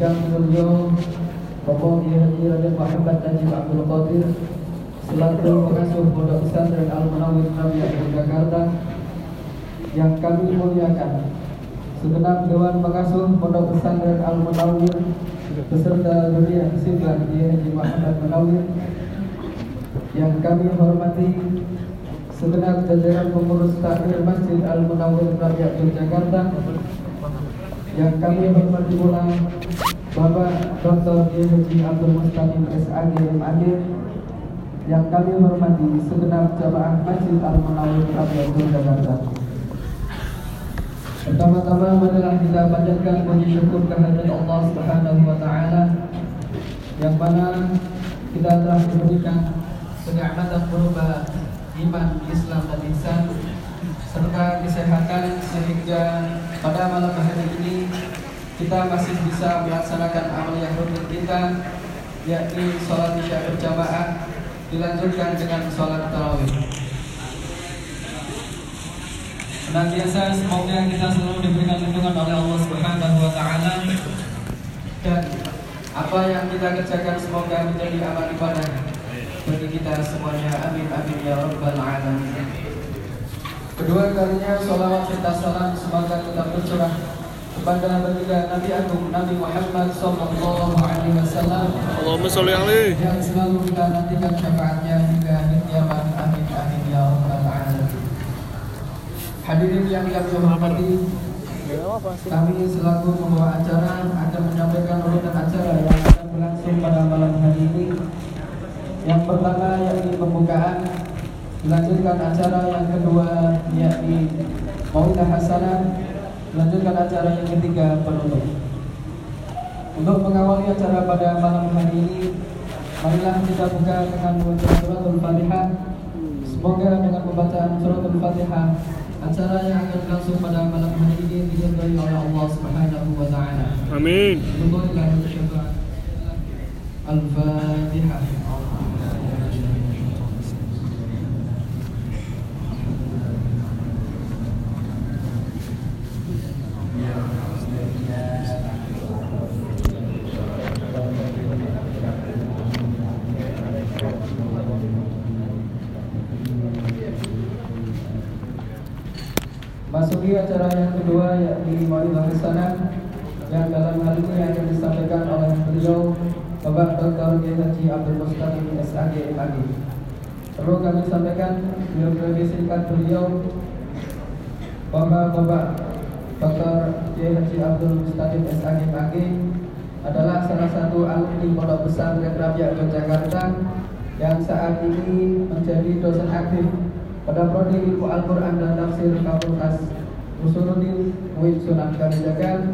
Yang beliau Bapak Haji Raja Muhammad Najib Abdul Qadir selaku pengasuh Pondok Pesantren Al Munawwir Nabi Jakarta yang kami muliakan. Segenap Dewan Pengasuh Pondok Pesantren Al Munawwir beserta Durian Siblan Kiai Haji Muhammad Munawwir yang kami hormati segenap jajaran pengurus takmir Masjid Al Munawwir Nabi Jakarta yang kami hormati pula Bapak Dr. Haji Abdul Mustaqim SAG MAD yang kami hormati segenap jamaah Masjid Al Munawwir Rabiatul Jakarta. Pertama-tama marilah kita panjatkan puji syukur kehadirat Allah Subhanahu wa taala yang mana kita telah diberikan kenikmatan berupa iman, Islam dan ihsan serta kesehatan sehingga pada malam hari ini kita masih bisa melaksanakan amal yang rutin kita yakni sholat isya berjamaah dilanjutkan dengan sholat tarawih. Senantiasa semoga kita selalu diberikan lindungan oleh Allah Subhanahu wa taala dan apa yang kita kerjakan semoga menjadi amal ibadah bagi kita semuanya. Amin amin ya rabbal alamin. Kedua kalinya sholawat serta salam semoga tetap tercurah kepada baginda Nabi Agung Nabi Muhammad Sallallahu Alaihi Wasallam. Allahumma sholli alaihi. Yang selalu kita nantikan syafaatnya hingga akhir kiamat. Amin amin ya rabbal alamin. Hadirin yang kami hormati, kami selaku pembawa acara akan menyampaikan urutan acara yang akan berlangsung pada malam hari ini. Yang pertama yakni pembukaan, dilanjutkan acara yang kedua yakni Mawidah Hasanah, Melanjutkan acara yang ketiga penutup. Untuk mengawali acara pada malam hari ini, marilah kita buka dengan membaca suratul Fatihah. Semoga dengan pembacaan suratul Fatihah, acara yang akan berlangsung pada malam hari ini diridhoi oleh Allah Subhanahu wa taala. Amin. Al-Fatihah. Acara yang kedua yakni Maulidah Hasanah yang dalam hal ini akan disampaikan oleh beliau Bapak Dr. Haji Abdul Mustaqim SAG MAG. Perlu kami sampaikan biografi singkat beliau Bapak-bapak Dr. Haji Abdul Mustaqim SAG MAG adalah salah satu alumni Pondok Pesantren Rabiat Yogyakarta yang saat ini menjadi dosen aktif pada prodi ilmu Al-Quran dan Tafsir Fakultas Usuluddin UIN Sunan Kalijaga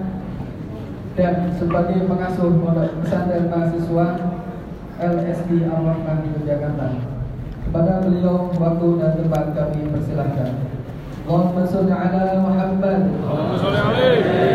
dan sebagai pengasuh pondok pesantren mahasiswa LSD Al-Waqaf di Jakarta. Kepada beliau waktu dan tempat kami persilahkan. Allahumma sholli ala Muhammad. Allahumma sholli alaihi.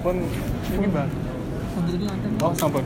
Pun ini Mbak. Oh, sampun.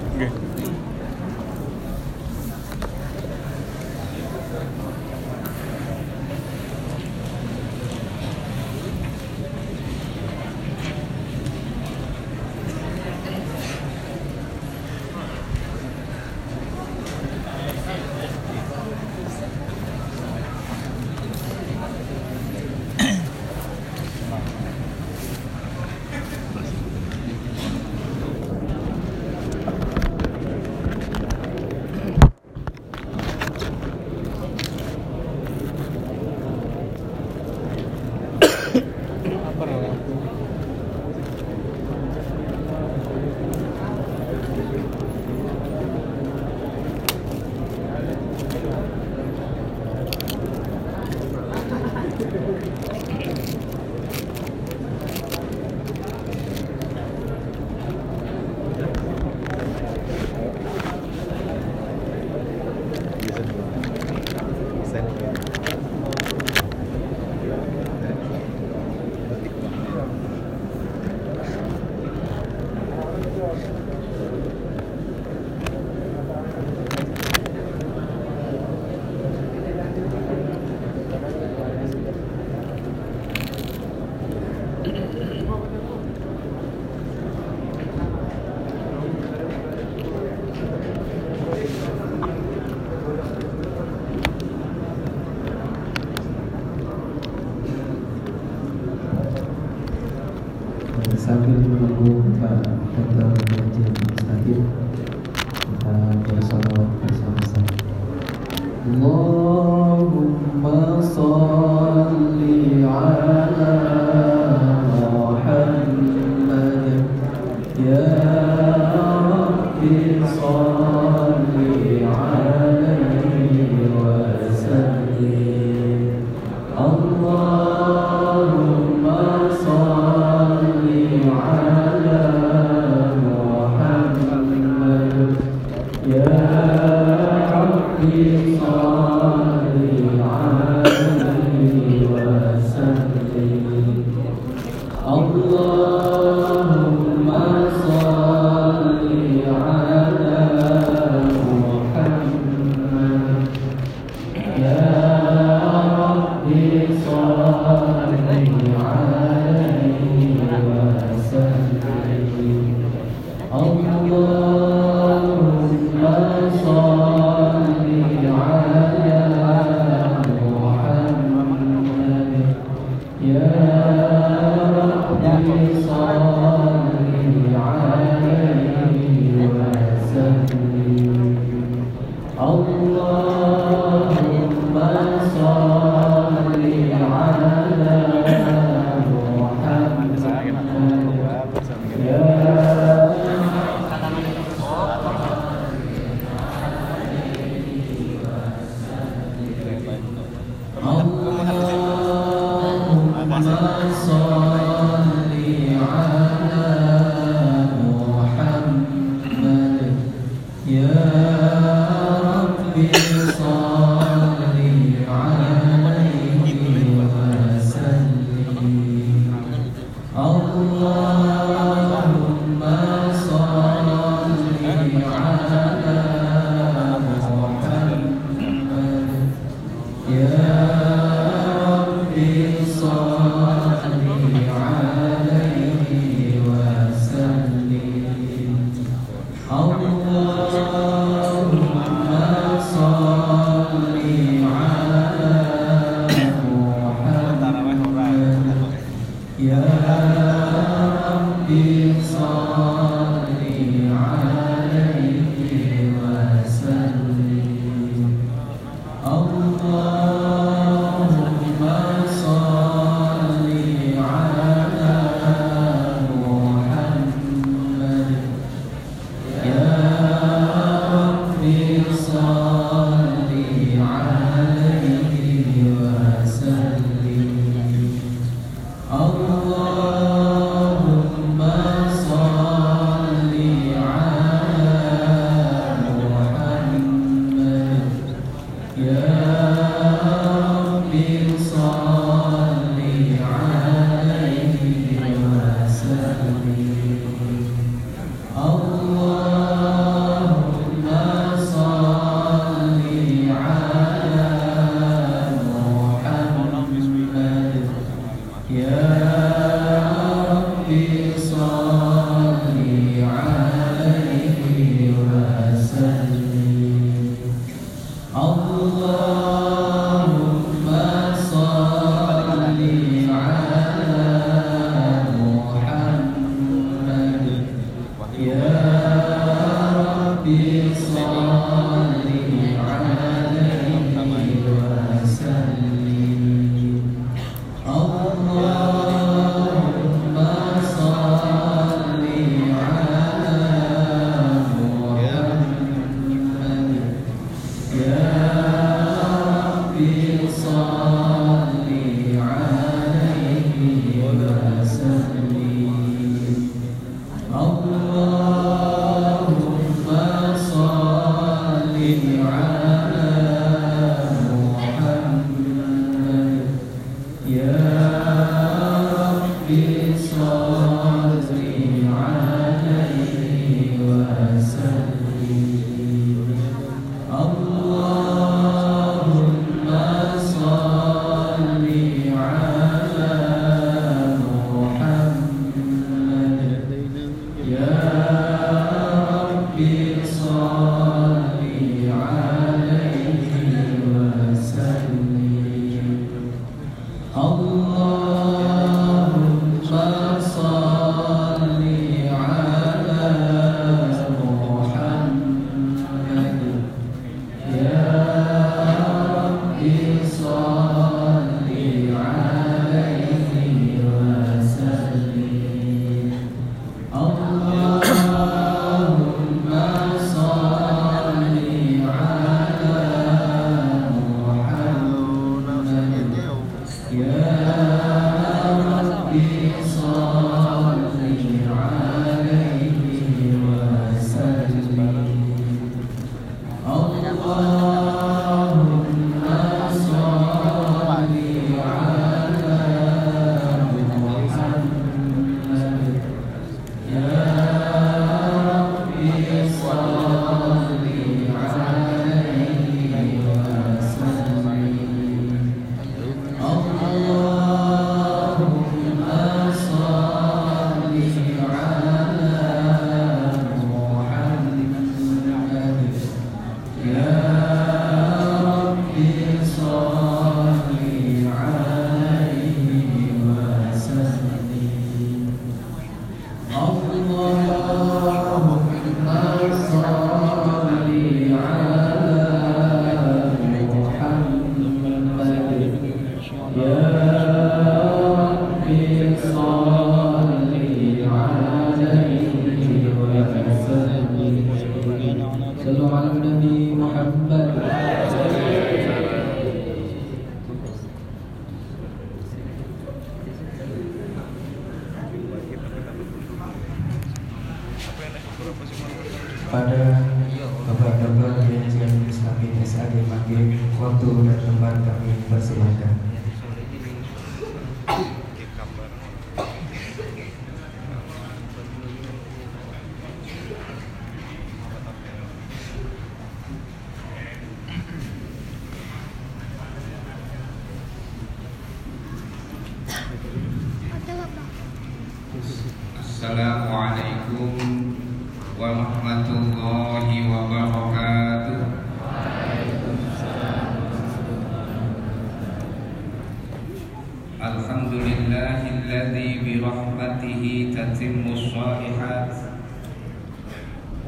الصالحات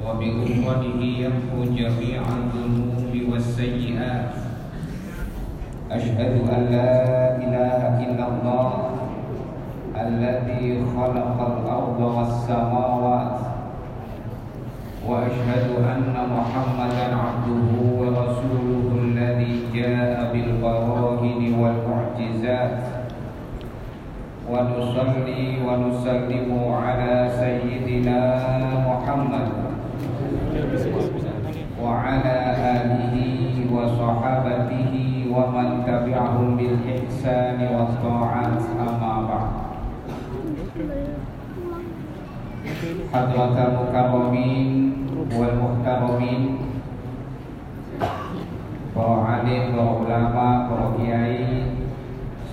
وبغفرانه يمحو جميع الذنوب والسيئات. أشهد أن لا إله إلا الله الذي خلق الأرض والسماوات. وأشهد أن محمدا عبده ورسوله الذي جاء بالبراهين والمعجزات. ونصلي ونسلم على سيدنا محمد وعلى آله وصحابته ومن تبعهم بالإحسان والطاعات أما بعد. حضرة المكرمين والمحترمين para alim, para ulama, para kiai,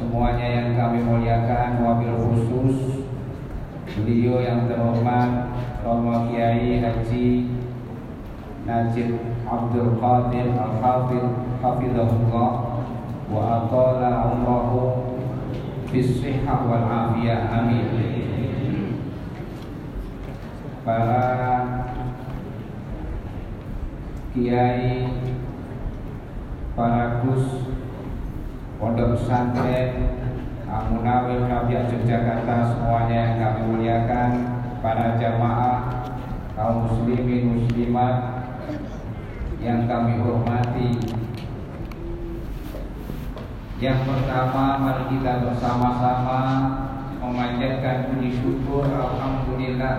semuanya yang kami muliakan, wabil khusus beliau yang terhormat, Romo Kiai Haji Najib Abdul Qadir Al-Hafidh Hafidhahullah wa atala umrahu bisihah wal afiyah amin. Para kiai para gus pondok pesantren Munawir Rabiat Yogyakarta semuanya yang kami muliakan para jamaah kaum muslimin muslimat yang kami hormati. Yang pertama mari kita bersama-sama memanjatkan puji syukur Alhamdulillah.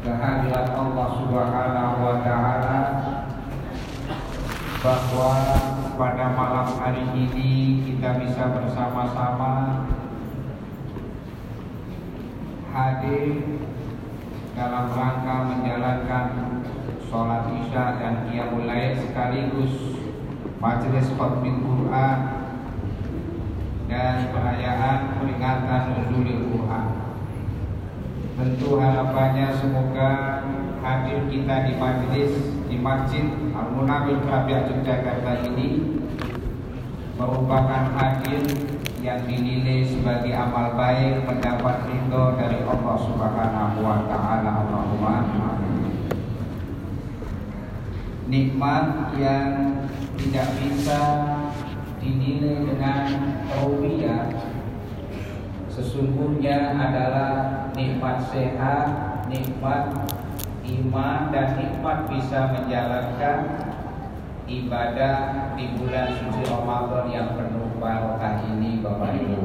Kehadirat Allah Subhanahu wa taala bahwa pada malam hari ini kita bisa bersama-sama hadir dalam rangka menjalankan sholat isya dan qiyamul lail sekaligus majelis khutbah Quran dan perayaan peringatan nuzulil Quran. Tentu harapannya semoga hadir kita di majelis di Masjid Al-Munawir Rabiat Yogyakarta ini merupakan hadir yang dinilai sebagai amal baik mendapat ridho dari Allah Subhanahu wa taala. Allahumma. Nikmat yang tidak bisa dinilai dengan rupiah sesungguhnya adalah nikmat sehat, nikmat iman dan nikmat bisa menjalankan ibadah di bulan suci Ramadan yang penuh barokah ini Bapak Ibu.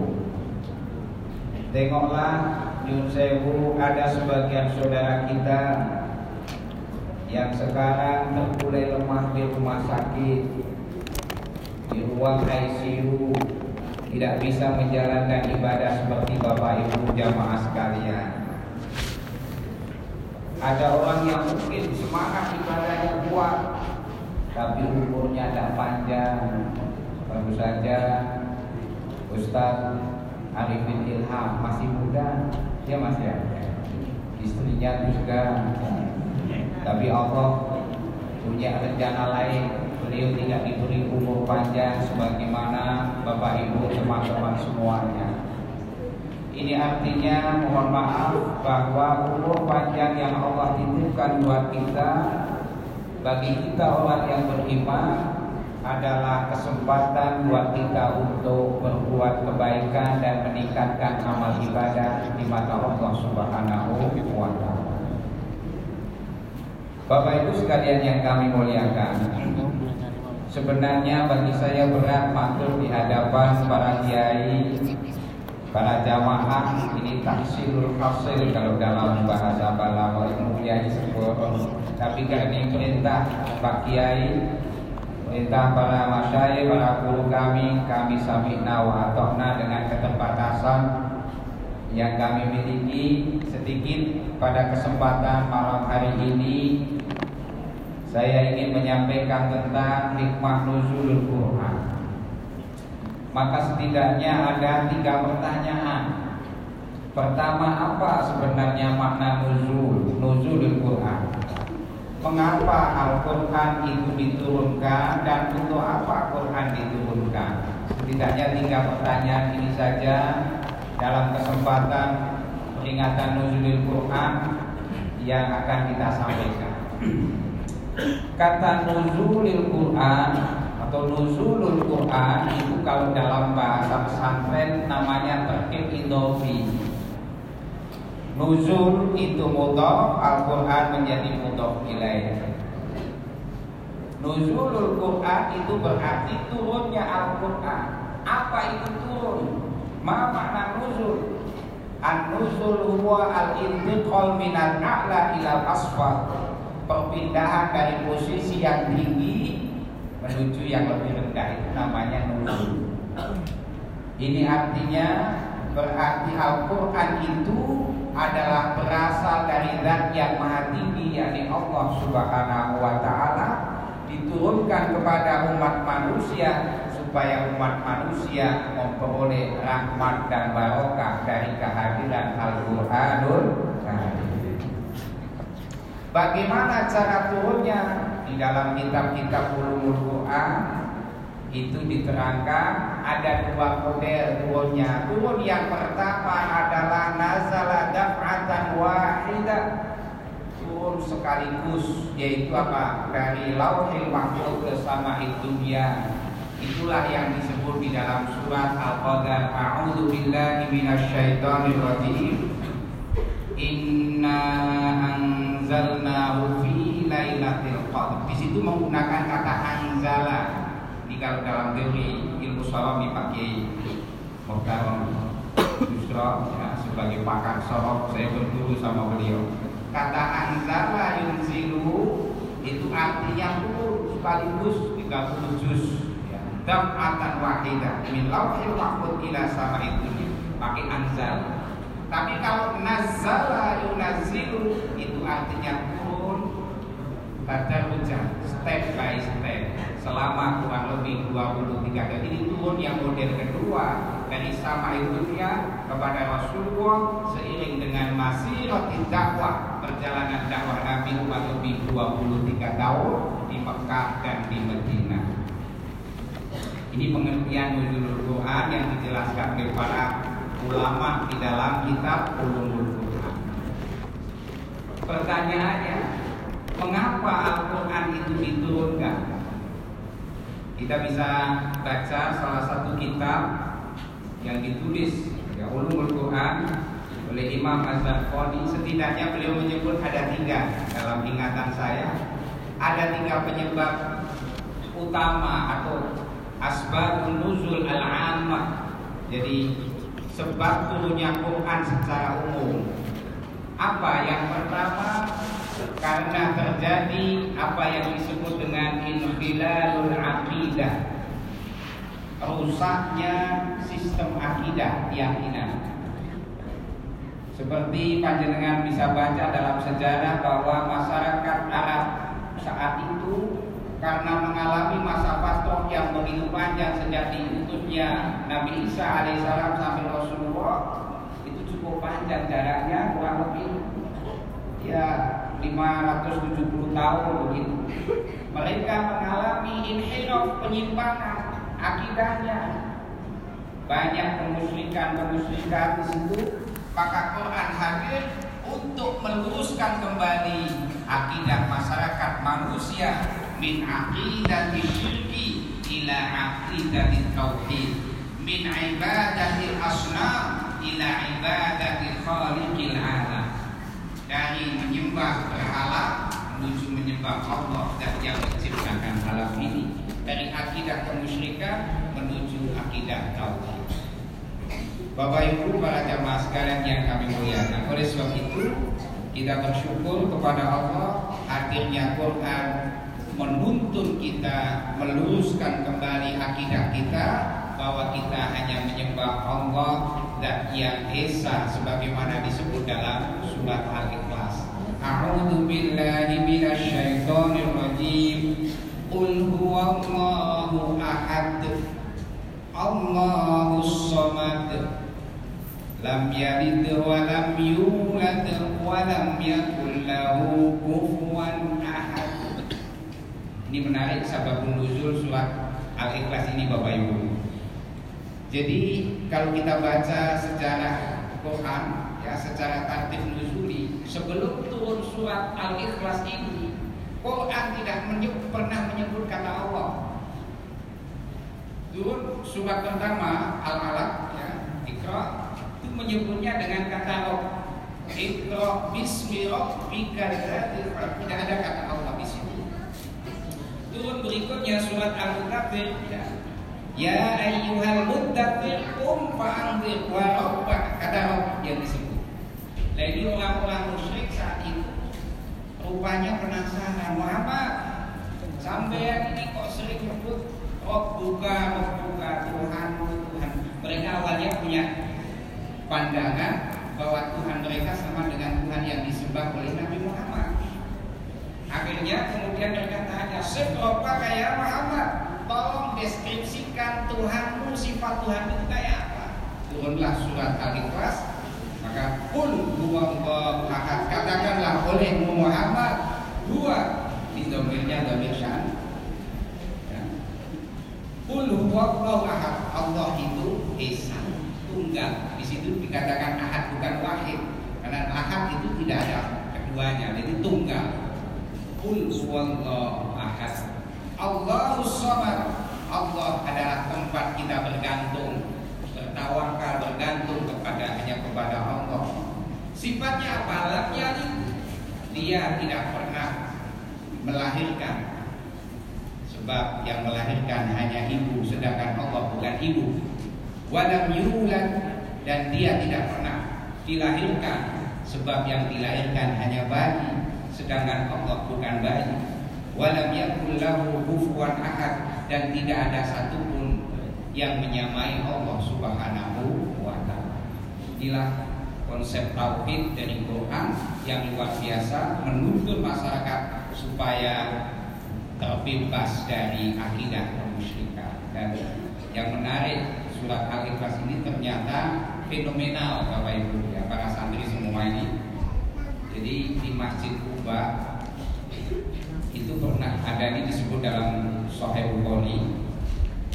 Tengoklah Yun Sewu ada sebagian saudara kita yang sekarang terkulai lemah di rumah sakit di ruang ICU tidak bisa menjalankan ibadah seperti Bapak Ibu jamaah sekalian. Ada orang yang mungkin semangat ibadahnya kuat tapi umurnya tidak panjang. Baru saja Ustaz Arifin Ilham masih muda, dia masih ada. Istrinya juga, tapi Allah punya rencana lain. Beliau tidak diberi umur panjang sebagaimana Bapak Ibu teman-teman semuanya. Ini artinya mohon maaf bahwa umur panjang yang Allah titipkan buat kita bagi kita orang yang beriman adalah kesempatan buat kita untuk berbuat kebaikan dan meningkatkan amal ibadah di mata Allah Subhanahu wa taala. Bapak Ibu sekalian yang kami muliakan, sebenarnya bagi saya berat matur di hadapan para kiai, para jamaah ini tahsilul hasil kalau dalam bahasa Balawa ilmu kiai sebuah tapi kami perintah Pak Kiai perintah para masyai, para guru kami kami sami'na wa atokna dengan keterbatasan yang kami miliki sedikit pada kesempatan malam hari ini. Saya ingin menyampaikan tentang hikmah nuzulul Quran maka setidaknya ada tiga pertanyaan pertama apa sebenarnya makna nuzul nuzulul Quran mengapa Al-Quran itu diturunkan dan untuk apa Quran diturunkan? Setidaknya tiga pertanyaan ini saja dalam kesempatan peringatan nuzulil Quran yang akan kita sampaikan. Kata nuzulil Quran atau nuzulul Quran itu kalau dalam bahasa pesantren namanya terkib idofi. Nuzul itu mudhaf, Al-Quran menjadi mudhaf ilaih. Nuzulul Quran itu berarti turunnya Al-Quran. Apa itu turun? Ma makna nuzul? An-nuzul huwa al-intiqal minal a'la ila asfal. Perpindahan dari posisi yang tinggi menuju yang lebih rendah itu namanya nuzul. Ini artinya berarti Al-Quran itu adalah berasal dari zat yang maha tinggi yakni Allah Subhanahu wa taala diturunkan kepada umat manusia supaya umat manusia memperoleh rahmat dan barokah dari kehadiran Al-Qur'anul Bagaimana cara turunnya di dalam kitab-kitab ulumul Quran itu diterangkan ada dua model turunnya. Turun yang pertama adalah nazala daf'atan wahidah. Turun sekaligus yaitu apa? Dari lauhil mahfuz ke sama'id dunia. Itulah yang disebut di dalam surat Al-Qadar. A'udzu billahi minasyaitonir rajim. Inna anzalnahu fi qadr. Di situ menggunakan kata anzala kalau dalam teori ilmu sorong dipakai Muhtaram Yusra ya, sebagai pakar sorong saya berguru sama beliau kata anzala yunzilu itu artinya turun sekaligus 30 juz ya. dam'atan wahidah min lauhil mahfud ila sama itu pakai anzal tapi kalau nazala yunazilu itu artinya pada hujan step by step selama kurang lebih 23 kali ini turun yang model kedua dari sama dunia kepada Rasulullah seiring dengan masih roti dakwah perjalanan dakwah Nabi kurang lebih 23 tahun di Mekah dan di Medina. Ini pengertian nuzulul Quran yang dijelaskan oleh para ulama di dalam kitab Ulumul Quran. Pertanyaannya, mengapa Al-Quran itu diturunkan? kita bisa baca salah satu kitab yang ditulis ya ulumul Quran oleh Imam Az-Zarqani setidaknya beliau menyebut ada tiga dalam ingatan saya. Ada tiga penyebab utama atau asbabun nuzul al-ammah. Jadi sebab turunnya Quran secara umum. Apa yang pertama karena terjadi apa yang disebut dengan infilalul akidah rusaknya sistem akidah keyakinan. Seperti panjenengan bisa baca dalam sejarah bahwa masyarakat Arab saat itu karena mengalami masa fatrah yang begitu panjang sejak diutusnya Nabi Isa alaihissalam sampai Rasulullah itu cukup panjang jaraknya kurang lebih ya 570 tahun begitu. Mereka mengalami inhiraf penyimpangan akidahnya. Banyak kemusyrikan-kemusyrikan di situ, maka Quran hadir untuk meluruskan kembali akidah masyarakat manusia min aqidah syirki ila aqidah tauhid min ibadatil asnam ila ibadatil khaliqil alam dari menyembah berhala menuju menyembah Allah dan yang menciptakan alam ini dari akidah kemusyrikan menuju akidah tauhid. Bapak Ibu para jamaah sekalian yang kami muliakan. Oleh sebab itu kita bersyukur kepada Allah akhirnya Quran menuntun kita meluruskan kembali akidah kita bahwa kita hanya menyembah Allah dan yang esa sebagaimana disebut dalam surat Al-Ikhlas. A'udzu billahi minasyaitonir rajim. Qul huwallahu ahad. Allahus samad. Lam yalid wa lam yulad wa lam yakul lahu kufuwan ahad. Ini menarik sababun nuzul surat Al-Ikhlas ini Bapak Ibu. Jadi kalau kita baca sejarah Quran ya secara tartib nuzuli sebelum turun surat Al-Ikhlas ini Quran tidak menyebut, pernah menyebut kata Allah. Turun surat pertama Al-Alaq ya, Iqra itu menyebutnya dengan kata Rob. Iqra bismi rabbika tidak ada kata Allah di sini. Turun berikutnya surat Al-Mudaththir ya, Ya ayyuhal muddathir kum fa'anzir wa kata Rabb yang disebut. Jadi orang-orang musyrik saat itu rupanya penasaran Muhammad sampai ini kok sering menyebut Rob buka, Rob buka, Tuhan, Tuhan. Mereka awalnya punya pandangan bahwa Tuhan mereka sama dengan Tuhan yang disembah oleh Nabi Muhammad. Akhirnya kemudian mereka tanya, "Siapa kayak Muhammad?" Tolong deskripsikan Tuhanmu sifat Tuhan itu kayak apa. Turunlah surat Al-Ikhlas maka pun huwallahu ahad. Katakanlah oleh Muhammad dua di domirnya domir syan ya. ahad. Allah itu esa tunggal. Di situ dikatakan ahad bukan wahid. Karena ahad itu tidak ada keduanya jadi tunggal. Huwallahu ahad Allahus Samad. Allah adalah tempat kita bergantung bertawakal bergantung kepada hanya kepada Allah. Sifatnya apa? Lam dia tidak pernah melahirkan. Sebab yang melahirkan hanya ibu sedangkan Allah bukan ibu. Walam yulad dan dia tidak pernah dilahirkan. Sebab yang dilahirkan hanya bayi sedangkan Allah bukan bayi walam yakul lahu ahad dan tidak ada satupun yang menyamai Allah Subhanahu wa taala. Inilah konsep tauhid dari Quran yang luar biasa menuntut masyarakat supaya terbebas dari akidah kemusyrikan. Dan yang menarik surat Al-Ikhlas ini ternyata fenomenal Bapak Ibu ya para santri semua ini. Jadi di Masjid Kuba pernah ada ini disebut dalam Sahih Bukhari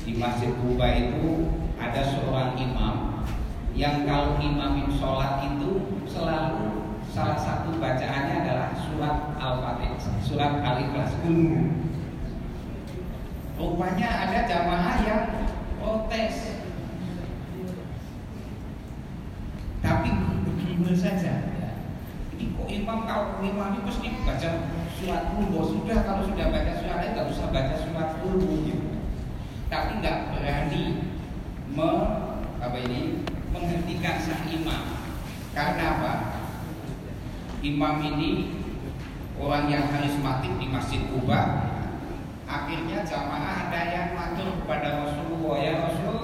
di Masjid Kuba itu ada seorang imam yang kalau imamin sholat itu selalu salah satu bacaannya adalah surat Al-Fatihah, surat Al-Ikhlas dulu. Rupanya ada jamaah yang protes. Tapi begini saja. Ini kok imam kalau imam itu mesti baca surat dulu sudah kalau sudah baca surat nggak usah baca surat dulu gitu. Tapi nggak berani me, apa ini menghentikan sang imam. Karena apa? Imam ini orang yang karismatik di masjid Kuba akhirnya jamaah ada yang matur kepada Rasulullah ya Rasul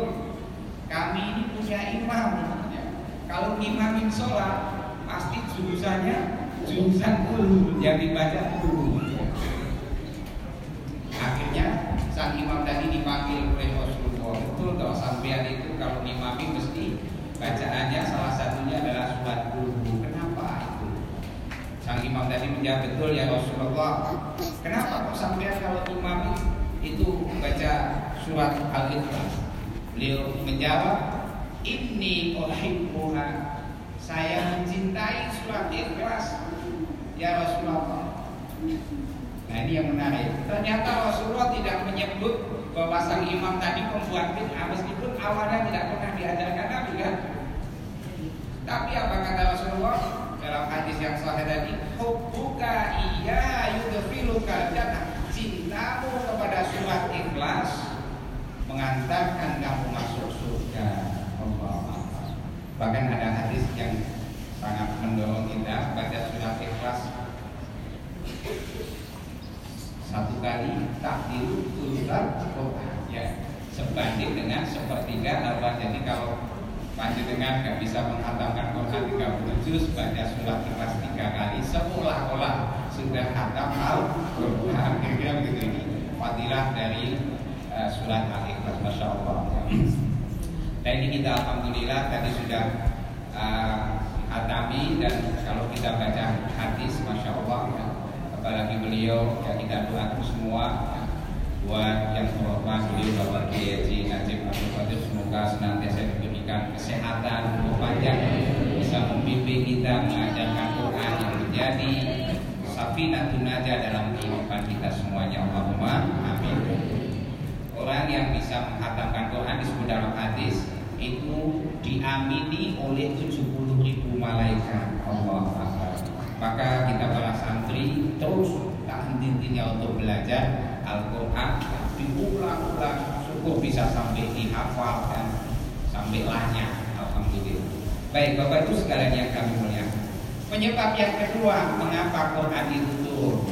kami ini punya imam. Kalau imamin sholat pasti jurusannya jurusan dulu yang dibaca dulu. Akhirnya sang imam tadi dipanggil oleh Rasulullah. Betul kalau sampean itu kalau imami mesti bacaannya salah satunya adalah surat dulu. Kenapa itu? Sang imam tadi menjawab betul ya Rasulullah. Kenapa kok sampean kalau imami itu baca surat Al-Ikhlas? Beliau menjawab, "Inni uhibbuha." Saya mencintai surat Ikhlas Ya Rasulullah Nah ini yang menarik Ternyata Rasulullah tidak menyebut bahwa sang imam tadi pembuat bid'ah meskipun awalnya tidak pernah diajarkan Nabi kan. Tapi apa kata Rasulullah dalam hadis yang sahih tadi, "Hubbuka iya yudkhiluka jannah." Cintamu kepada surat Ikhlas mengantarkan kamu masuk surga. Allah. Bahkan ada hadis yang sangat mendorong kita baca surat ikhlas kali takdir tulutan ya sebanding dengan sepertiga apa jadi kalau panjenengan nggak bisa menghatamkan Quran 30 juz baca surat ikhlas tiga kali seolah-olah sudah hatam al-Quran. Kira-kira begitu ini fadilah dari uh, surat al-ikhlas masya Allah. Dan ini kita alhamdulillah tadi sudah uh, Hatami dan kalau kita baca hadis Masya Allah ya, apalagi beliau ya kita doakan semua ya, buat yang terhormat beliau Bapak Kiai Najib Abdul Qadir. Semoga senantiasa diberikan kesehatan umur panjang bisa membimbing kita mengajarkan Quran yang menjadi safinatun najah dalam kehidupan kita semuanya. Allahumma amin. Orang yang bisa menghatamkan Quran disebut dalam hadis itu diamini oleh 70 ribu malaikat. Allah maka kita para santri terus tak henti-hentinya untuk belajar Al-Quran diulang-ulang. Cukup bisa sampai dihafal dan sampai lanya Alhamdulillah. Baik Bapak itu sekalian yang kami muliakan penyebab yang kedua mengapa Quran itu turun?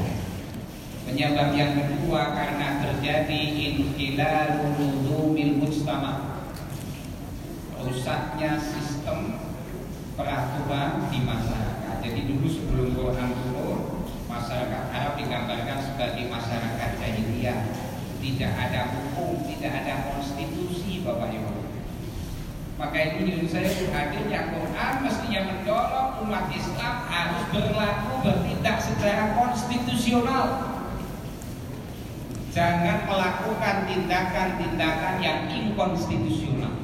Penyebab yang kedua karena terjadi inhilalul nuzumil mujtama. Rusaknya sistem peraturan di masyarakat jadi dulu sebelum Quran turun masyarakat Arab digambarkan sebagai masyarakat jahiliyah. Tidak ada hukum, tidak ada konstitusi Bapak Ibu. Maka itu menurut saya hadirnya Quran mestinya mendorong umat Islam harus berlaku bertindak secara konstitusional. Jangan melakukan tindakan-tindakan yang inkonstitusional.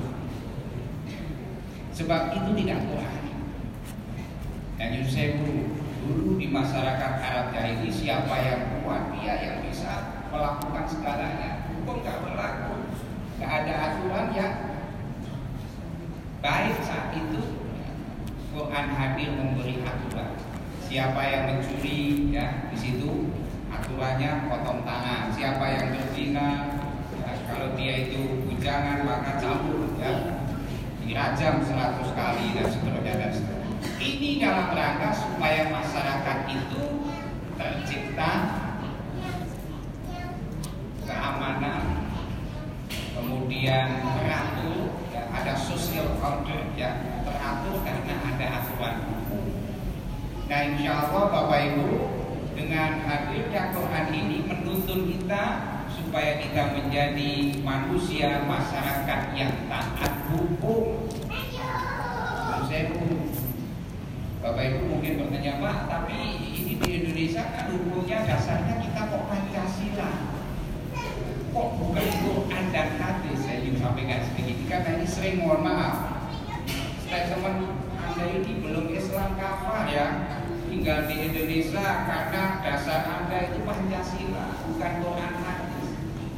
Sebab itu tidak Quran dan saya dulu di masyarakat Arab jahili siapa yang kuat dia yang bisa melakukan segalanya. Hukum nggak berlaku. Ada aturan yang baik saat itu Quran hadir memberi aturan. Siapa yang mencuri ya di situ aturannya potong tangan. Siapa yang berzina ya, kalau dia itu bujangan maka campur ya. Dirajam 100 kali dan seterusnya dan seterusnya ini dalam rangka supaya masyarakat itu tercipta keamanan, kemudian teratur, ya, ada social order ya teratur karena ada aturan Nah insya Allah Bapak Ibu dengan hadirnya Quran ini menuntun kita supaya kita menjadi manusia masyarakat yang taat hukum. Saya Bapak Ibu mungkin bertanya Pak, tapi ini di Indonesia kan hukumnya dasarnya kita kok Pancasila. Kok bukan Quran dan hadis? Saya ingin sampaikan sedikit karena ini sering mohon maaf. teman Anda ini belum Islam kafah ya, tinggal di Indonesia karena dasar Anda itu Pancasila, bukan Quran hadis.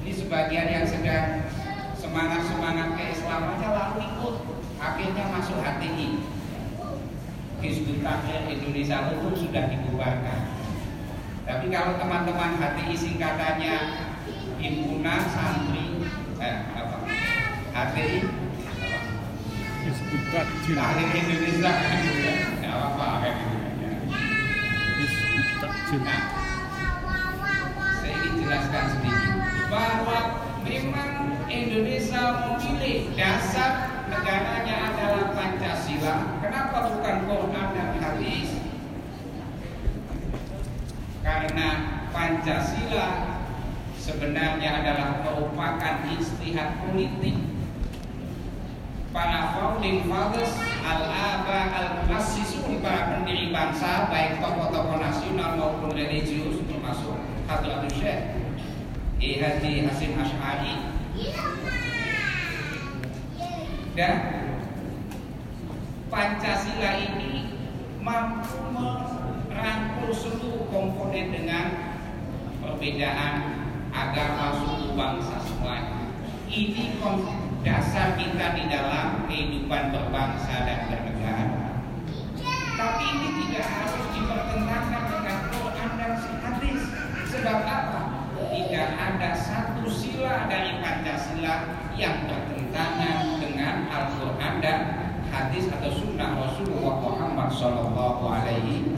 Ini sebagian yang sedang semangat-semangat keislamannya lalu ikut akhirnya masuk HTI Hizbut Tahrir Indonesia Hukum sudah dibubarkan. Tapi kalau teman-teman HTI singkatannya Himpunan Santri eh, apa? HTI Hizbut Tahrir Indonesia. Ya. Apa kan Hizbut Tahrir Nah, saya ingin jelaskan sedikit bahwa memang Indonesia memilih dasar negaranya adalah Pancasila, kenapa bukan Quran dan hadis? Karena Pancasila sebenarnya adalah merupakan istihad politik. Para founding fathers al-aba al-muassisun para pendiri bangsa baik tokoh-tokoh nasional maupun religius termasuk Hadratul Syekh Haji Hasim Ash'ari dan Pancasila ini mampu merangkul seluruh komponen dengan perbedaan agama, suku, bangsa semuanya. Ini dasar kita di dalam kehidupan berbangsa dan bernegara. Tapi ini tidak harus dipertentangkan dengan Quran dan hadis. Sebab apa? Tidak ada satu sila dari Pancasila yang bertentangan dengan Al-Quran dan hadis atau sunnah Rasulullah Muhammad Sallallahu Alaihi.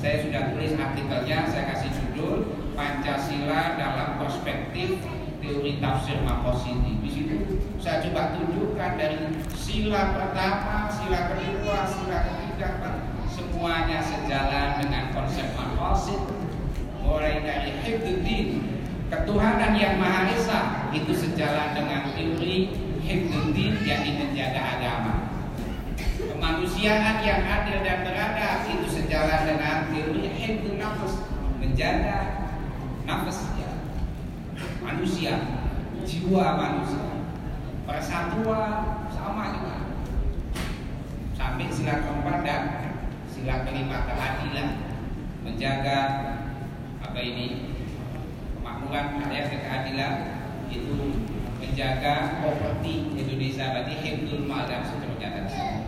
Saya sudah tulis artikelnya saya kasih judul Pancasila dalam perspektif teori tafsir makosidi di situ saya coba tunjukkan dari sila pertama sila kedua sila ketiga semuanya sejalan dengan konsep makosid mulai dari hibduddin Ketuhanan yang Maha Esa itu sejalan dengan teori hifdzuddin yakni menjaga agama. Kemanusiaan yang adil dan beradab itu sejalan dengan teori hifdzun nafas menjaga nafas ya. manusia, jiwa manusia, persatuan sama juga. Sampai sila keempat dan sila kelima keadilan, menjaga apa ini kemakmuran rakyat keadilan itu menjaga properti Indonesia berarti hibdul mal dan seterusnya seterusnya.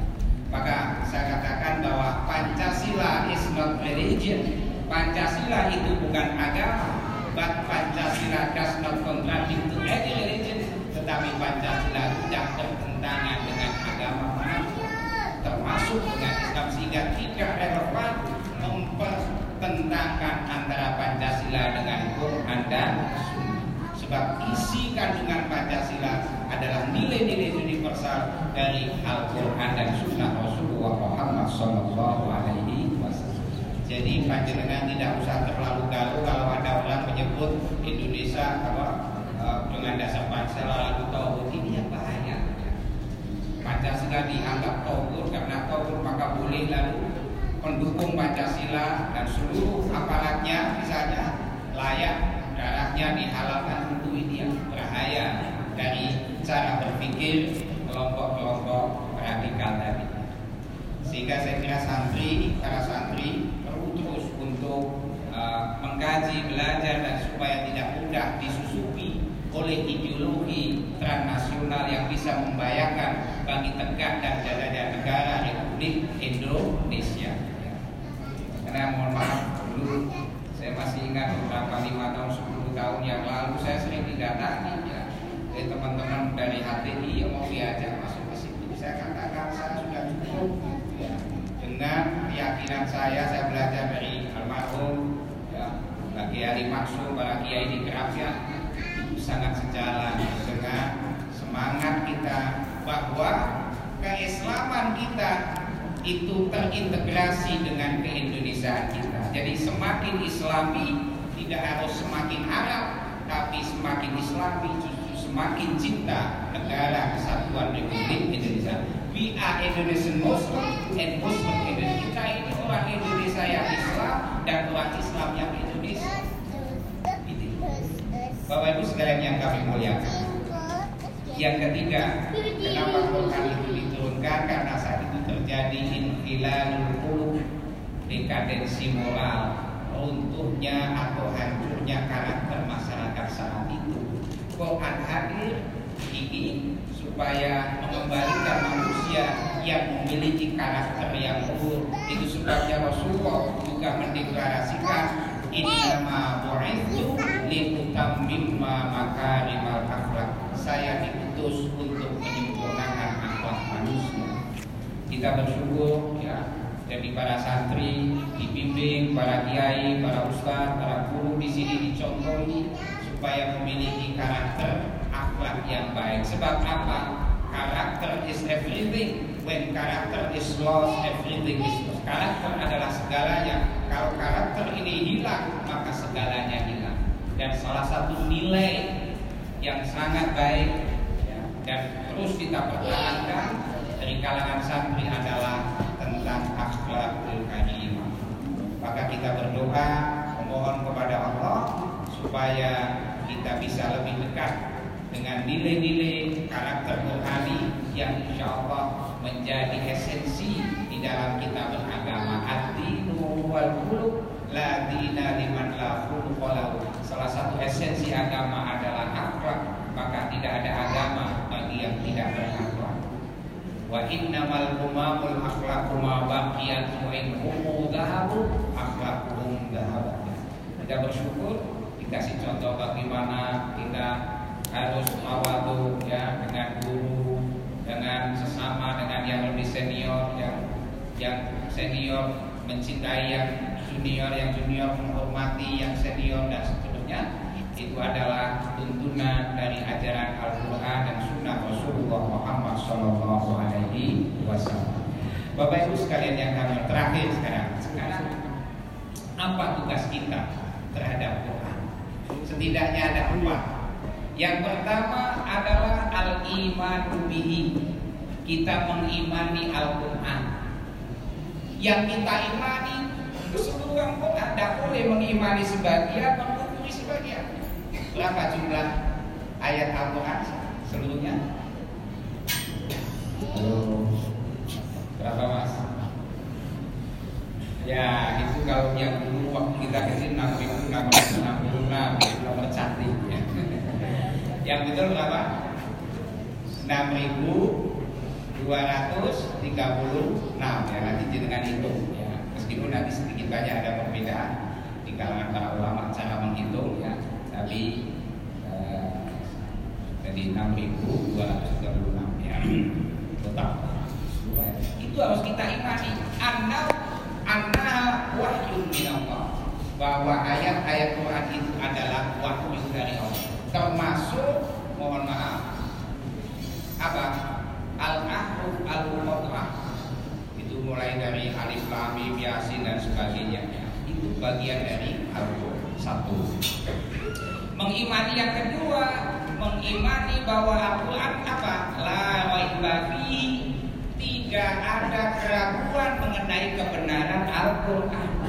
Maka saya katakan bahwa Pancasila is not religion. Pancasila itu bukan agama. But Pancasila does not contradict to any religion. Tetapi Pancasila tidak bertentangan dengan agama mana pun. Termasuk dengan Islam sehingga tidak relevan mempertentangkan antara Pancasila dengan Quran dan Sebab isi kandungan Pancasila adalah nilai-nilai universal dari Al-Quran dan Sunnah Rasulullah Muhammad Sallallahu Alaihi Wasallam. Jadi panjenengan tidak usah terlalu galau kalau ada orang menyebut Indonesia apa uh, dengan dasar Pancasila lalu tauhid ini yang bahaya. Pancasila dianggap tauhid karena tauhid maka boleh lalu pendukung Pancasila dan seluruh aparatnya misalnya layak darahnya dihalalkan berbahaya dari cara berpikir kelompok-kelompok radikal tadi. Sehingga saya kira santri, para santri perlu terus untuk uh, mengkaji, belajar dan supaya tidak mudah disusupi oleh ideologi transnasional yang bisa membayangkan bagi tegak dan jadanya negara Republik Indonesia. Karena mohon maaf dulu saya masih ingat beberapa lima tahun, sepuluh tahun yang lalu saya sering didatangi ya dari teman-teman dari HTI yang mau diajak masuk ke sini. Saya katakan saya sudah cukup ya. dengan keyakinan saya saya belajar dari almarhum ya bagi Ali Maksum para kiai di itu sangat sejalan dengan semangat kita bahwa keislaman kita itu terintegrasi dengan keindonesiaan kita. Jadi semakin Islami tidak harus semakin Arab, tapi semakin Islami semakin cinta negara kesatuan Republik Indonesia. We are Indonesian Muslim and Muslim Indonesia. Kita ini orang Indonesia yang Islam dan orang Islam yang Indonesia. Itu. Bapak Ibu sekalian yang kami muliakan. Yang ketiga, kenapa Quran itu diturunkan? Karena saat itu terjadi infilalul qulub, dekadensi moral, runtuhnya atau hancurnya karakter masyarakat. Quran hadir ini supaya mengembalikan manusia yang memiliki karakter yang luhur. Itu sebabnya Rasulullah juga mendeklarasikan Innama bu'ithu liutammimma makarimal akhlak. Saya diutus untuk menyempurnakan akhlak manusia. Kita bersyukur ya jadi para santri dibimbing, para kiai, para ustadz, para guru di sini dicontohi supaya memiliki karakter akhlak yang baik. Sebab apa? Karakter is everything. When karakter is lost, everything is lost. Karakter adalah segalanya. Kalau karakter ini hilang, maka segalanya hilang. Dan salah satu nilai yang sangat baik ya, dan terus kita pertahankan dari kalangan santri adalah tentang akhlakul karimah. Maka kita berdoa memohon kepada Allah supaya kita bisa lebih dekat dengan nilai-nilai karakter rohani yang insya Allah menjadi esensi di dalam kita beragama. Ad-dinu wal khuluq la dina liman la salah satu esensi agama adalah akhlak maka tidak ada agama bagi yang tidak berakhlak. Wa innamal humamul akhlaqu ma baqiyat wa in humu dhahabu kita bersyukur dikasih contoh bagaimana kita harus tawadu ya dengan guru, dengan sesama, dengan yang lebih senior, yang yang senior mencintai yang junior, yang junior menghormati yang senior dan seterusnya. Itu adalah tuntunan dari ajaran Al-Quran dan Sunnah Rasulullah Muhammad Sallallahu Alaihi Wasallam. Bapak Ibu sekalian yang kami terakhir sekarang, sekarang apa tugas kita terhadap? setidaknya ada dua. Yang pertama adalah al-iman bihi. Kita mengimani Al-Qur'an. Yang kita imani itu seluruh Al-Qur'an, tidak boleh mengimani sebagian, mengkufuri sebagian. Berapa jumlah ayat Al-Qur'an seluruhnya? Berapa mas? Ya itu kalau yang dulu waktu kita kecil 6000 6000 Yang betul berapa? Enam ribu dua ratus tiga puluh enam. Ya nanti dengan itu ya. Meskipun nanti sedikit banyak ada perbedaan di kalangan para ulama cara menghitung ya. Tapi eh, jadi enam ribu dua ratus tiga puluh enam ya. Total. Itu harus kita imani. Anna anna wahyu minallah. Bahwa ayat-ayat Quran itu adalah wahyu dari Allah termasuk mohon maaf apa? Al-ahruf al-muqaddamah itu mulai dari alif lam mim yasin dan sebagainya. Itu bagian dari al-Quran. Satu. Mengimani yang kedua. Mengimani bahwa Al-Quran apa? La raiba tidak ada keraguan mengenai kebenaran Al-Quran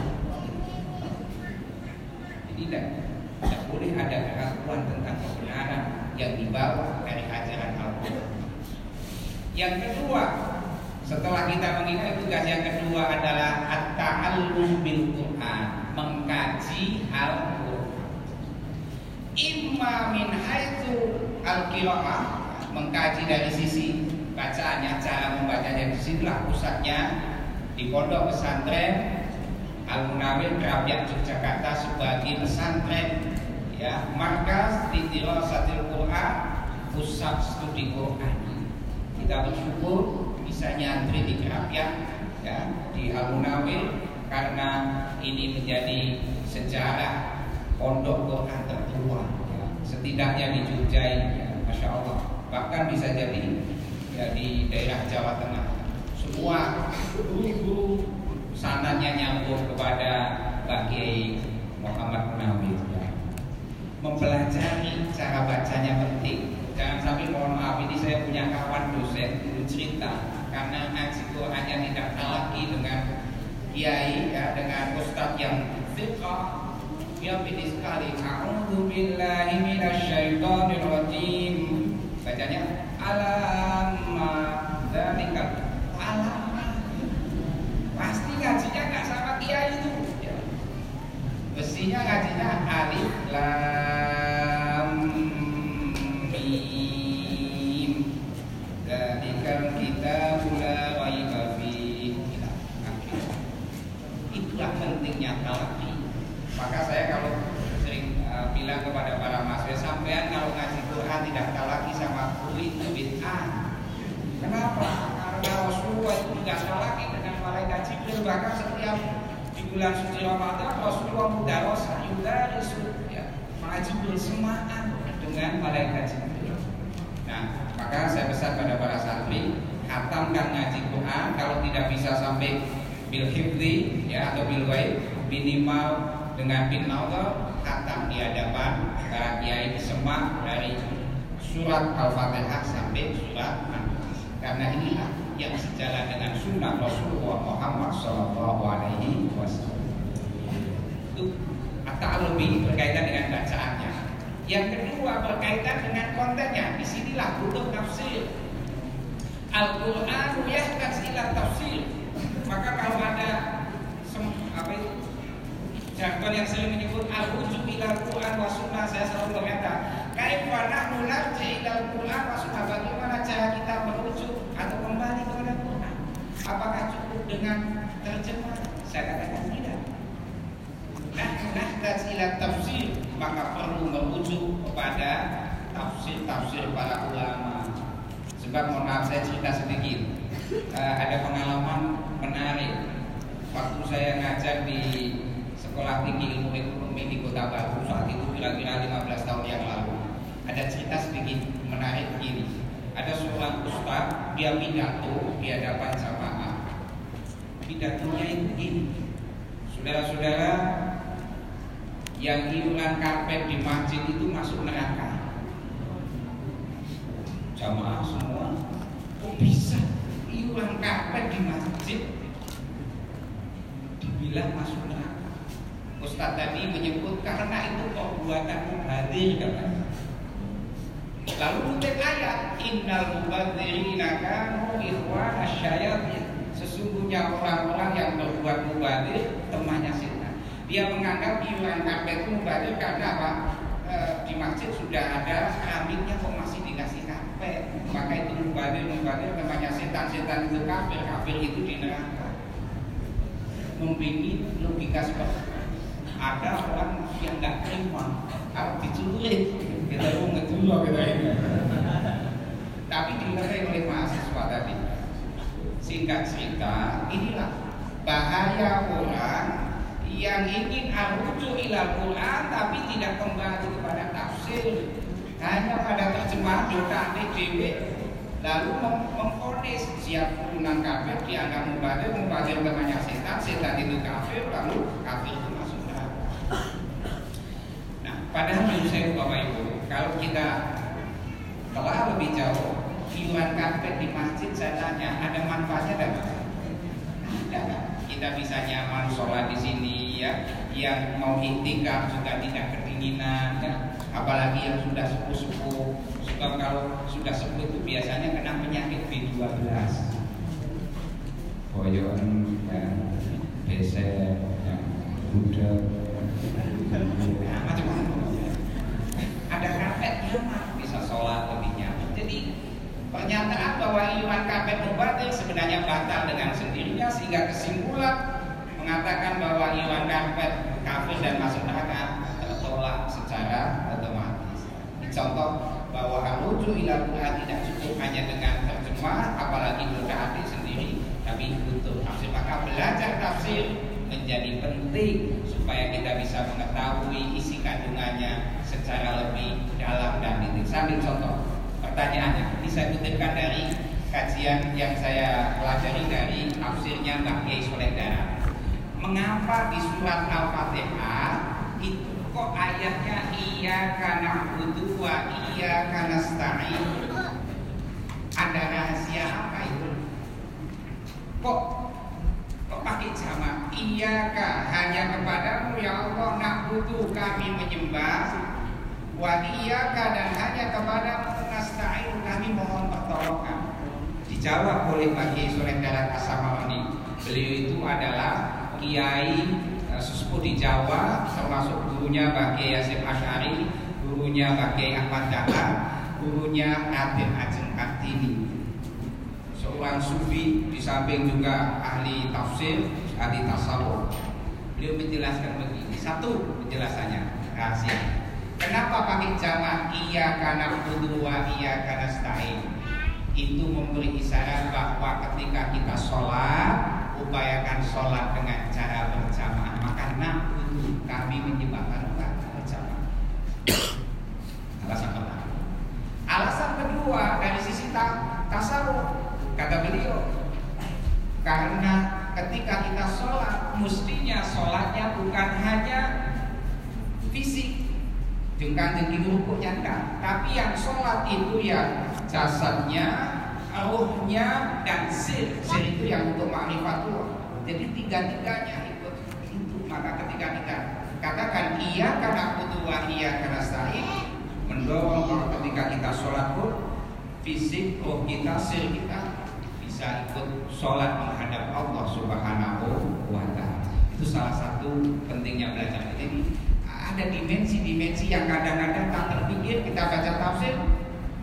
keraguan tentang kebenaran yang dibawa dari ajaran Al-Quran yang kedua setelah kita mengingat tugas yang kedua adalah at-ta'allum bil Quran mengkaji Al-Quran. Imma min haitsu al-qiraah mengkaji dari sisi bacaannya cara membacanya di sinilah pusatnya di pondok pesantren Al Munawir Kerapian Yogyakarta sebagai pesantren ya markas di Dirasatil Quran pusat studi Quran kita bersyukur bisa nyantri di Kerapian ya di Al Munawir karena ini menjadi sejarah pondok Quran tertua ya. setidaknya di Jogja ya, masya Allah bahkan bisa jadi ya di daerah Jawa Tengah semua guru-guru sananya nyambung kepada Kiai Muhammad ya. Mempelajari cara bacanya penting. Jangan sampai mohon maaf ini saya punya kawan dosen dulu cerita. Karena ngaji Qurannya tidak lagi dengan kiai ya dengan ustadz yang fiqh yang pilih sekali. A'udhu billahi minasyaitonir rajim Bacanya Alamma Zalikal Alamma Pasti ngajinya gak sama kiai itu ya. Mestinya ngajinya Alif Lam Mim Zalikal kita Mula Raiba Itulah pentingnya talaki maka saya kalau sering uh, bilang kepada para mahasiswa sampean kalau ngaji Quran tidak lagi sama kuli itu bid'ah. Kenapa? Karena Rasulullah itu tidak lagi dengan malaikat Jibril bahkan setiap di bulan suci Ramadan Mudarasa yudarisu ya mengaji bersemaan dengan malaikat Jibril. Nah, maka saya pesan pada para santri hatamkan ngaji Quran kalau tidak bisa sampai bil hifdi ya atau bil minimal dengan bin Allah khatam di hadapan para kiai disemak dari surat Al-Fatihah sampai surat An-Nas. Karena inilah yang sejalan dengan sunnah Rasulullah Muhammad Shallallahu Alaihi Wasallam. Itu lebih berkaitan dengan bacaannya. Yang kedua berkaitan dengan kontennya. Di sinilah butuh tafsir. Al-Quran yahtas ila tafsir. Maka kalau ada apa itu jargon yang sering menyebut al-ujub ila Quran wa sunnah saya selalu berkata kaifa nahnu narji ila Quran wa sunnah bagaimana cara kita merujuk atau kembali kepada Quran apakah cukup dengan terjemah saya katakan nahdaj ila tafsir maka perlu merujuk kepada tafsir-tafsir para ulama sebab mohon maaf saya cerita sedikit uh, ada pengalaman menarik waktu saya ngajar di sekolah tinggi ilmu ekonomi di Kota Baru saat itu kira-kira 15 tahun yang lalu. Ada cerita sedikit menarik begini. Ada seorang ustaz, dia pidato di hadapan jamaah. Pidatonya itu begini. Saudara-saudara, yang iuran karpet di masjid itu masuk neraka. Jamaah semua, kok bisa iuran karpet di masjid dibilang masuk neraka? Ustaz tadi menyebut karena itu perbuatan mubazir katanya. Lalu kutip ayat innal mubadzirina kanu ikhwan asyayatin. Sesungguhnya orang-orang yang berbuat mubazir temannya setan. Dia menganggap iuran karpet itu mubazir karena apa? E, di masjid sudah ada keramiknya kok masih dikasih karpet. Maka itu mubazir mubazir temannya setan. Setan itu kafir, kafir itu di neraka. Membimbing logika seperti ada orang yang nggak terima kalau diculik kita mau ngejulok kita ini tapi dilerai oleh mahasiswa tadi singkat cerita inilah bahaya orang yang ingin arujuk ilal Quran tapi tidak kembali kepada tafsir. Hanya pada terjemahan doa dewe. Lalu memfonis siap turunan kafir dianggap mubazir mubazir temannya setan setan itu kafir lalu kafir itu Padahal menurut saya Bapak Ibu, kalau kita telah lebih jauh, iuran karpet di masjid saya tanya, ada manfaatnya Ada. Kita bisa nyaman sholat di sini ya, yang mau intikam juga tidak kedinginan ya. Apalagi yang sudah sepuh-sepuh, suka kalau sudah sepuh itu biasanya kena penyakit B12. Boyon, ya, beser, ya, budak, ya, macam-macam ada karpet nyaman bisa sholat lebih nyaman. Jadi pernyataan bahwa iman karpet mubatir sebenarnya batal dengan sendirinya sehingga kesimpulan mengatakan bahwa iman karpet kafir dan masuk neraka tertolak secara otomatis contoh bahwa aluju ila tidak cukup hanya dengan terjemah apalagi adik sendiri tapi butuh tafsir maka belajar tafsir menjadi penting supaya kita bisa mengetahui isi kandungannya secara lebih dalam dan titik. Sambil contoh, pertanyaannya saya kutipkan dari kajian yang saya pelajari dari tafsirnya Mbak Kiai Soledara. Mengapa di surat Al-Fatihah itu kok ayatnya iya karena butuh wa iya karena stain ada rahasia apa itu kok kok pakai jamak iya hanya kepadamu ya Allah nak butuh kami menyembah wa iyyaka dan hanya kepada nasta'in kami mohon pertolongan. Dijawab oleh Pak Soleh Dalat Asamawani. Beliau itu adalah kiai uh, sesepuh di Jawa termasuk gurunya Pak Kiai Yasin Asy'ari, gurunya Kiai Ahmad Dahlan, gurunya Nadir Ajeng Kartini. Seorang sufi di samping juga ahli tafsir, ahli tasawuf. Beliau menjelaskan begini. Satu penjelasannya rahasia. Kenapa pakai jamak iya karena wa iya karena stain? Itu memberi isyarat bahwa ketika kita sholat upayakan sholat dengan cara berjamaah. Maka butuh kami menyebabkan berjamaah. Alasan pertama. Alasan kedua dari sisi tasawuf kata beliau karena ketika kita sholat mestinya sholatnya bukan hanya fisik Jengkang jengking rukuknya enggak Tapi yang sholat itu ya jasadnya, ruhnya, dan sir Sir itu yang untuk makrifatullah Jadi tiga-tiganya ikut itu. Maka ketika kita katakan iya karena butuh iya karena sa'id Mendorong bahwa ketika kita sholat pun Fisik, roh kita, sir kita Bisa ikut sholat menghadap Allah subhanahu wa ta'ala. Itu salah satu pentingnya belajar ini. Ada dimensi-dimensi yang kadang-kadang tak terpikir kita baca tafsir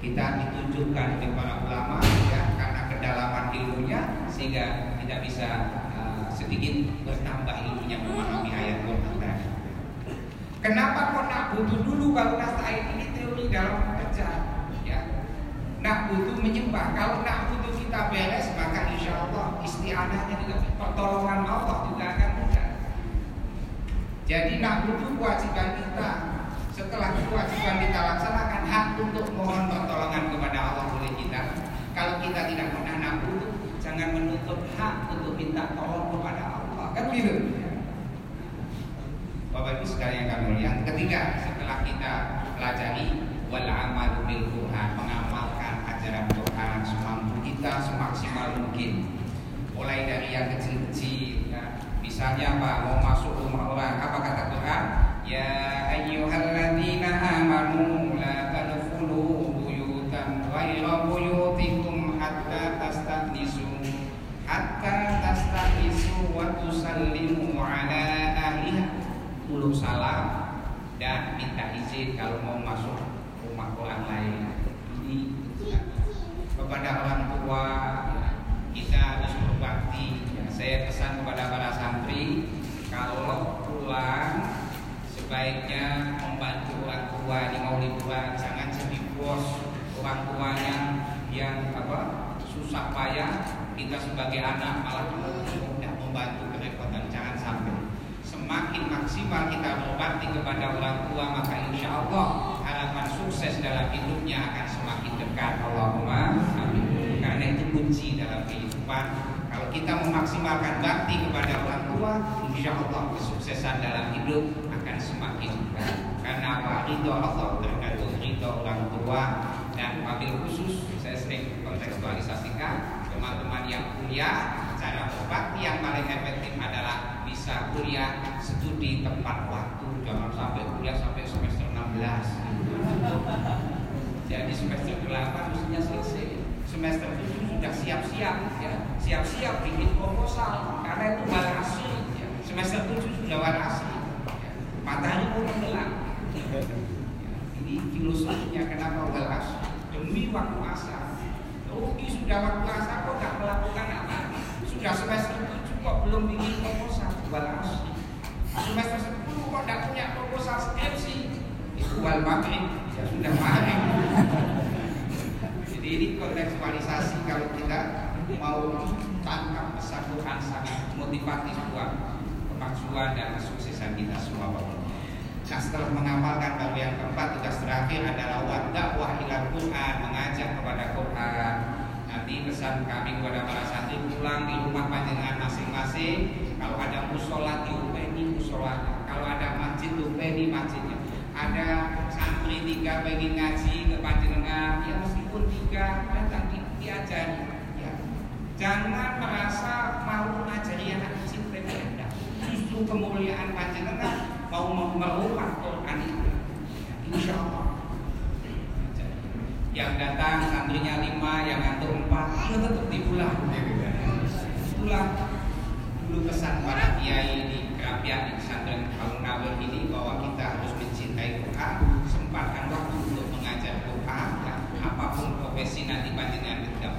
kita ditunjukkan oleh para ulama ya karena kedalaman ilmunya sehingga tidak bisa uh, sedikit bertambah ilmunya memahami ayat Quran tadi. Kenapa kok nak butuh dulu kalau ayat ini teori dalam kerja ya. Nak butuh menyembah kalau nak butuh kita beres maka insya Allah istianahnya juga pertolongan Allah juga akan jadi nak butuh kewajiban kita. Setelah kewajiban kita laksanakan hak untuk mohon pertolongan kepada Allah oleh kita. Kalau kita tidak pernah butuh, jangan menutup hak untuk minta tolong kepada Allah. Kan gitu. Bapak Ibu sekalian kami yang ketiga setelah kita pelajari wal amal bil Quran mengamalkan ajaran Quran semampu kita semaksimal mungkin mulai dari yang kecil-kecil Misalnya Pak mau masuk rumah orang, apa kata Quran? يا أيها الذين آمنوا لا تدخلوا بيوتا غير بيوتكم حتى تستأنسوا حتى تستأنسوا وتسلموا على أهلها Uluk salam dan minta izin kalau mau masuk rumah orang lain. Ini kepada orang tua ya, kita harus berbakti. Ya, saya pesan kepada para santri kalau pulang sebaiknya membantu orang tua di mau liburan jangan jadi bos orang tuanya yang apa susah payah kita sebagai anak malah tidak membantu kerepotan. Jangan sampai. Semakin maksimal kita berbakti kepada orang tua maka insya Allah harapan sukses dalam hidupnya akan semakin dekat. Allahumma amin. Karena itu kunci dalam kehidupan. Kalau kita memaksimalkan bakti kepada orang tua insya Allah kesuksesan dalam hidup akan semakin dekat karena ridho Allah tergantung ridho orang tua. Dan wabil khusus saya sering kontekstualisasikan teman-teman yang kuliah cara berbakti yang paling efektif adalah bisa kuliah studi tepat waktu. Jangan sampai kuliah sampai semester 16 jadi semester 8 mestinya selesai. Semester 7 sudah siap-siap ya. Siap-siap bikin proposal. Karena itu wal asli ya. semester 7 sudah wal asli ya. matahari mau tenggelam ya. ini filosofinya kenapa wal asli demi waktu asal rugi sudah waktu asal kok nggak melakukan apa? Sudah semester 7 kok belum bikin proposal. Wal asli semester 10 kok tidak punya proposal skripsi itu wal ya sudah maghrib. Jadi ini kontekstualisasi kalau kita mau tangkap pesan Tuhan sangat motivatif buat kemaksuan dan kesuksesan kita semua. Bapak. Nah setelah mengamalkan baru yang keempat tugas terakhir adalah dakwah ilal Quran mengajak kepada Quran. Nanti pesan kami kepada para santri pulang di rumah panjenengan masing-masing. Kalau ada musola diupeni musola. Kalau ada masjid diupeni masjidnya. Ada santri tiga pengen ngaji ke panjenengan ya meskipun tiga datang di, diajari. Ya jangan merasa mau mengajari anak kecil anda justru kemuliaan panjenengan mau merubah Quran itu. Insya Allah yang datang santrinya lima yang ngantuk empat ya tetap diulang. Itulah dulu pesan para kiai di kerapian di pesantren Alun Nawir ini bahwa kita harus mencintai Quran. Sempatkan waktu untuk mengajar Quran ya, apa pun profesi nanti panjenengan tidak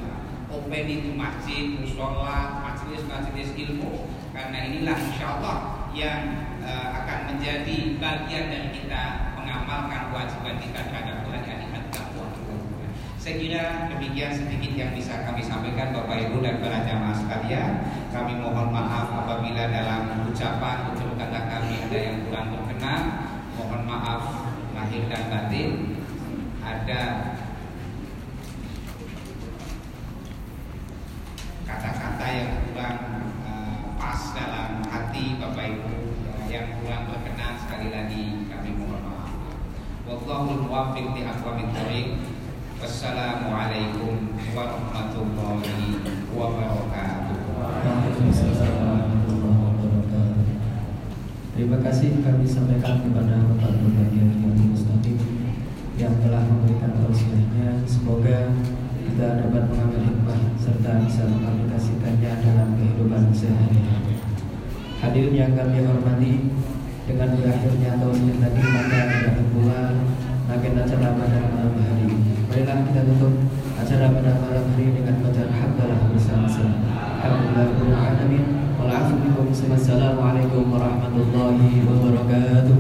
open itu masjid, musola, majelis-majelis ilmu. Karena inilah insya Allah yang uh, akan menjadi bagian dari kita mengamalkan kewajiban kita terhadap Tuhan yang takwa. Saya kira demikian sedikit yang bisa kami sampaikan Bapak Ibu dan para jamaah sekalian. Kami mohon maaf apabila dalam ucapan tutur kata kami ada yang kurang berkenan. Mohon maaf lahir dan batin. Ada Li aqwamit thoriq. Wassalamualaikum warahmatullahi wabarakatuh. Terima kasih kami sampaikan kepada Bapak Bagian yang Mustaqim yang telah memberikan tausiahnya. Semoga kita dapat mengambil hikmah serta bisa mengaplikasikannya dalam kehidupan sehari-hari. Hadirin yang kami hormati, dengan berakhirnya tausiah tadi maka berakhir pula agen acara pada malam hari ini. Marilah kita tutup acara pada malam hari dengan bacaan hamdalah bersama-sama. Alhamdulillah Assalamualaikum warahmatullahi wabarakatuh.